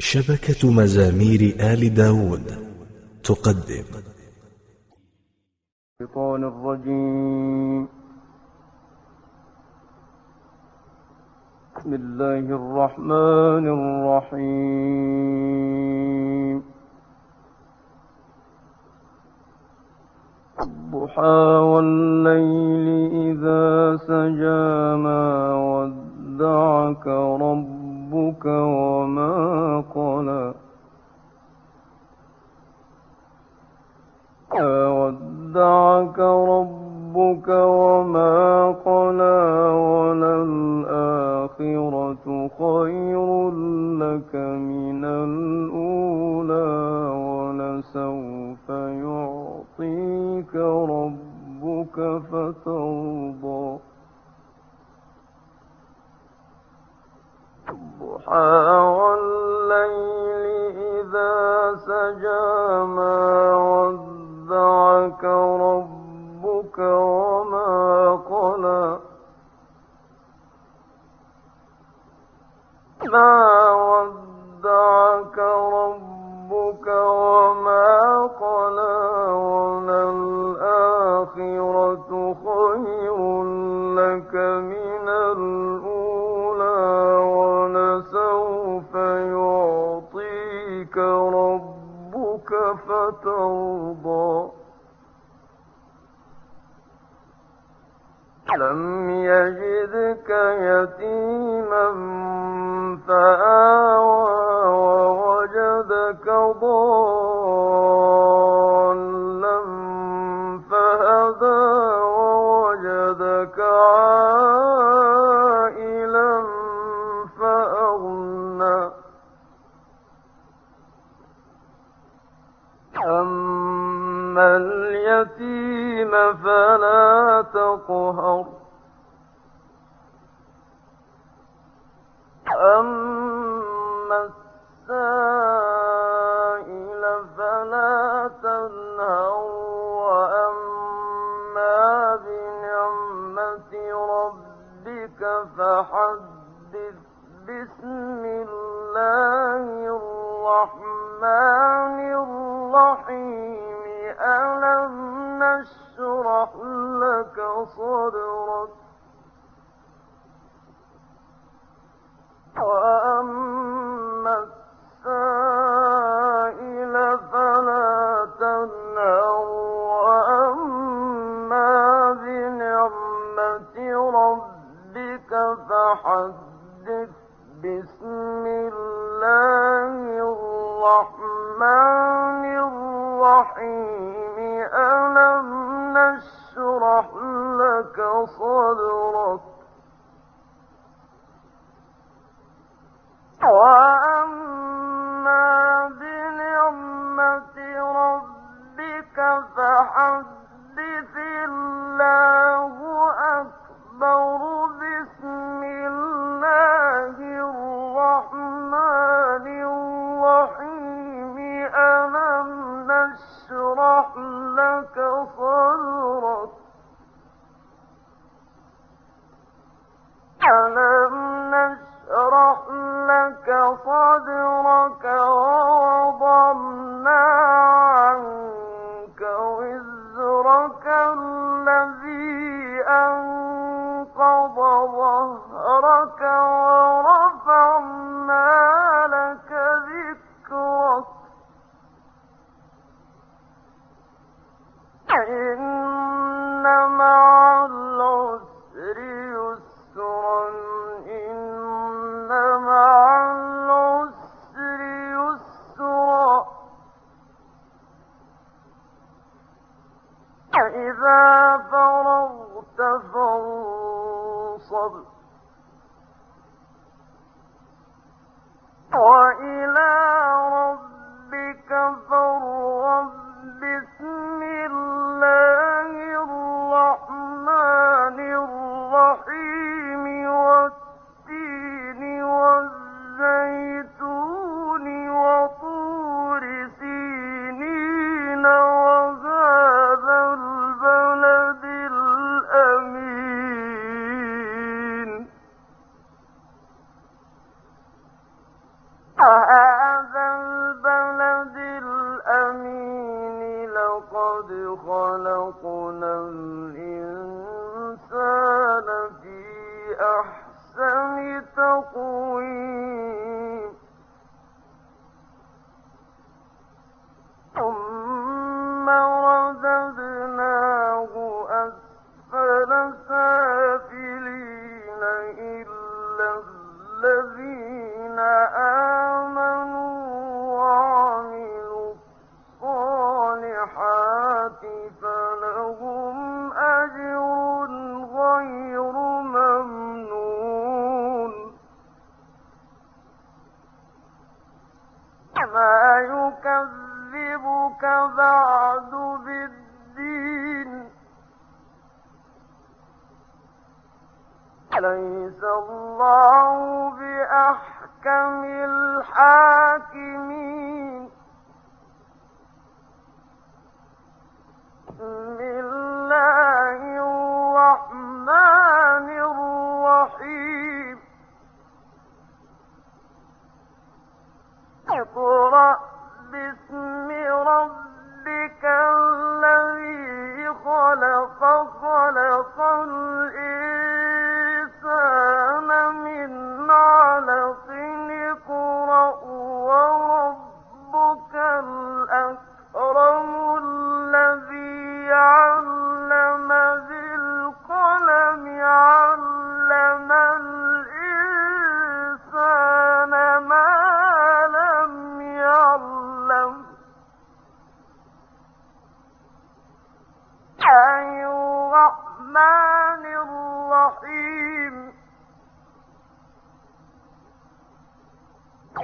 شبكة مزامير آل داود تقدم. الشيطان الرجيم. بسم الله الرحمن الرحيم. الضحى والليل إذا سجى ما ودعك ربك وما قلى. ودعك ربك وما قلى وللآخرة خير لك من لك من الأولى ولسوف يعطيك ربك فترضى. لم يجدك يتيما فآوى ووجدك ضالا. اليتيم فلا تقهر. أما السائل فلا تنهر وأما بنعمة ربك فحدث بسم الله الرحمن الرحيم. ألم نشرح لك وأما السائل لك البلد الله بأحكم الحاكمين. بسم الله الرحمن الرحيم.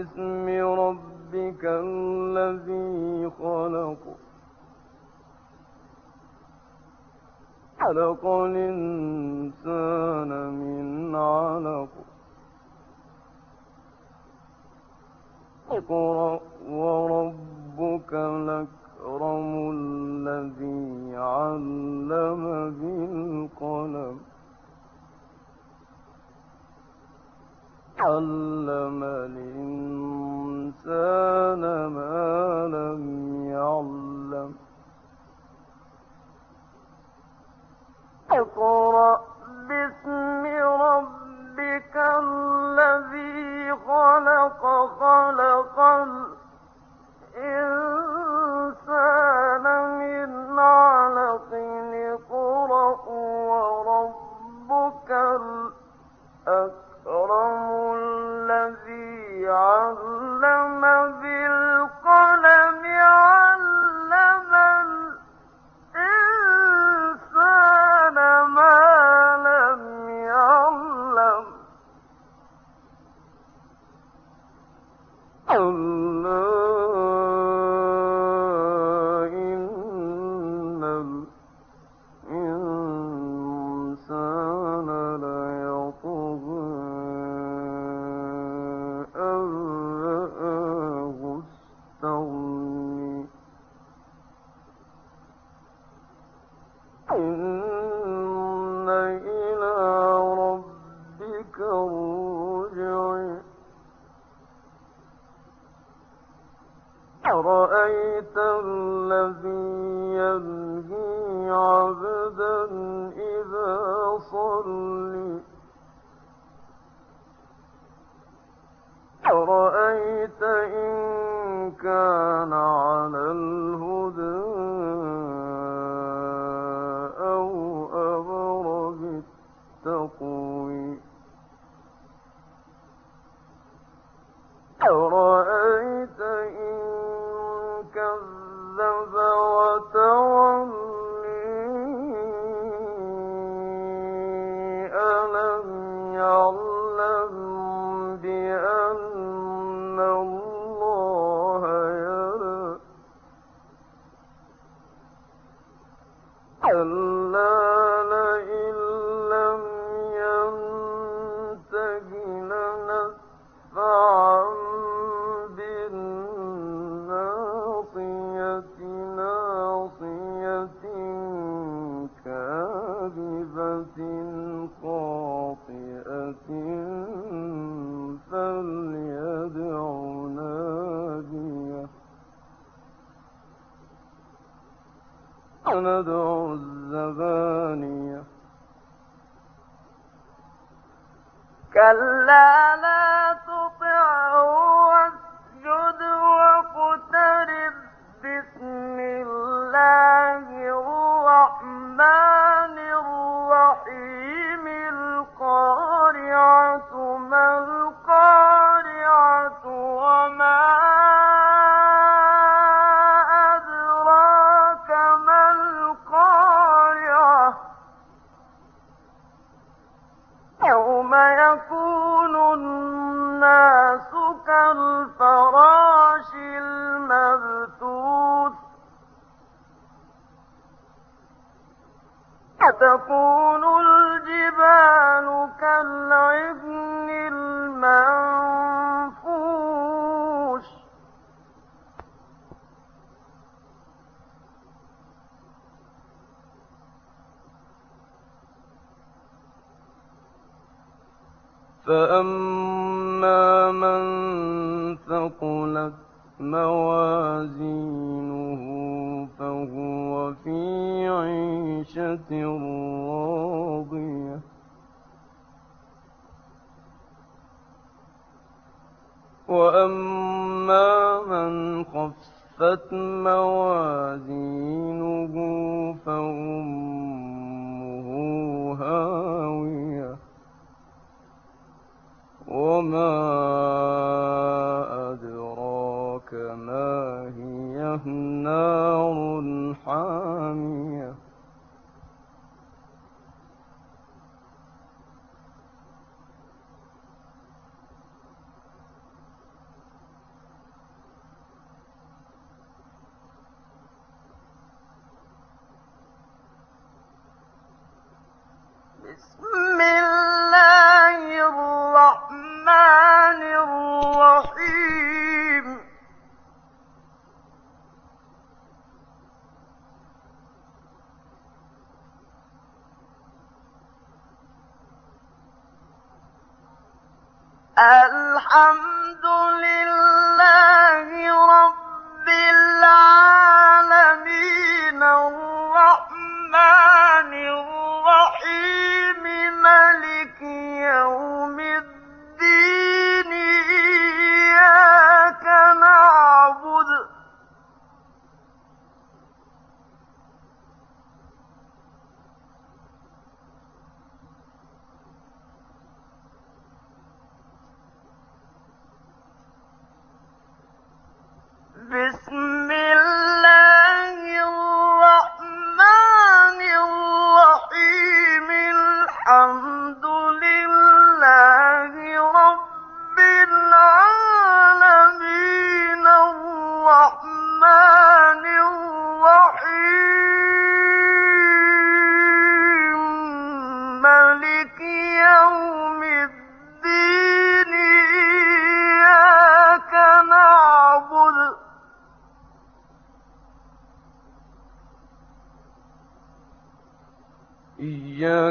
باسم ربك الذي خلق. خلق الإنسان من علق. اقرأ وربك الأكرم الذي علم بالقلم. علم الإنسان ما لم يعلم. اقرأ باسم ربك الذي خلق خلق فأما من ثقلت موازينه فهو في عيشة راضية وأما من خفت موازينه فأمه وما أدراك ما هي نار حامية بسم الرحمن الرحيم ملك يوم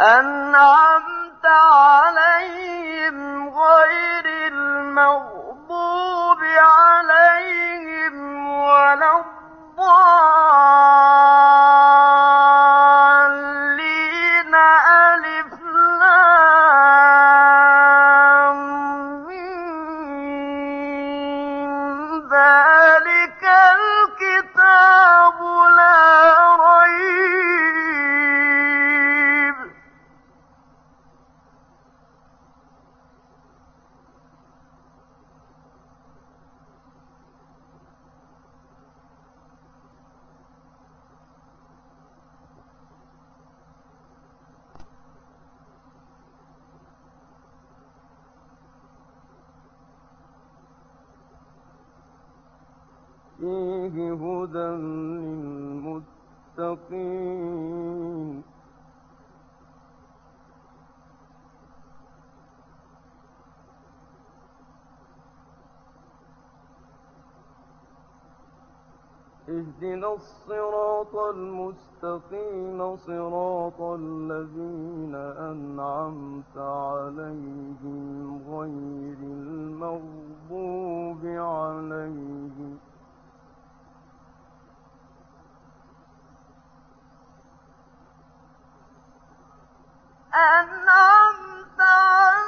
أنعمت عليهم غير المغضوب عليهم ولا فيه هدى للمتقين. اهدنا الصراط المستقيم صراط الذين أنعمت عليهم غير المغضوب عليهم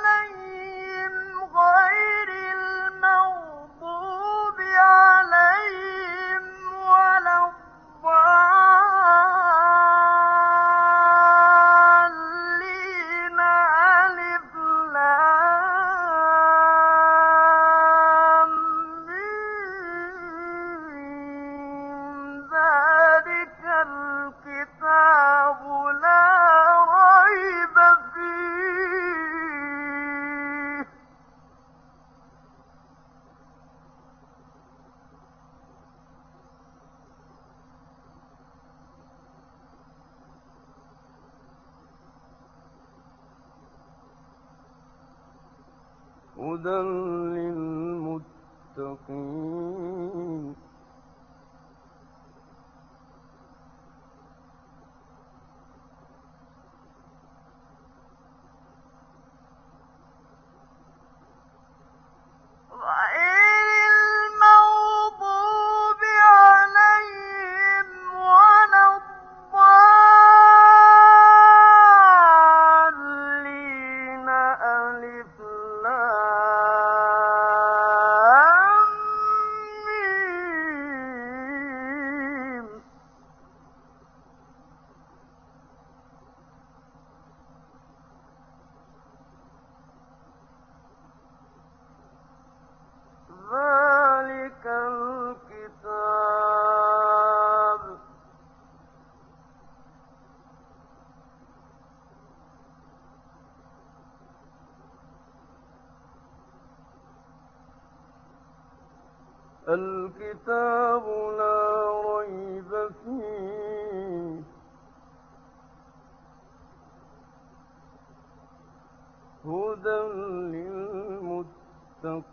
عليهم غير المغضوب عليهم الكتاب لا ريب فيه. هدى للمتقين.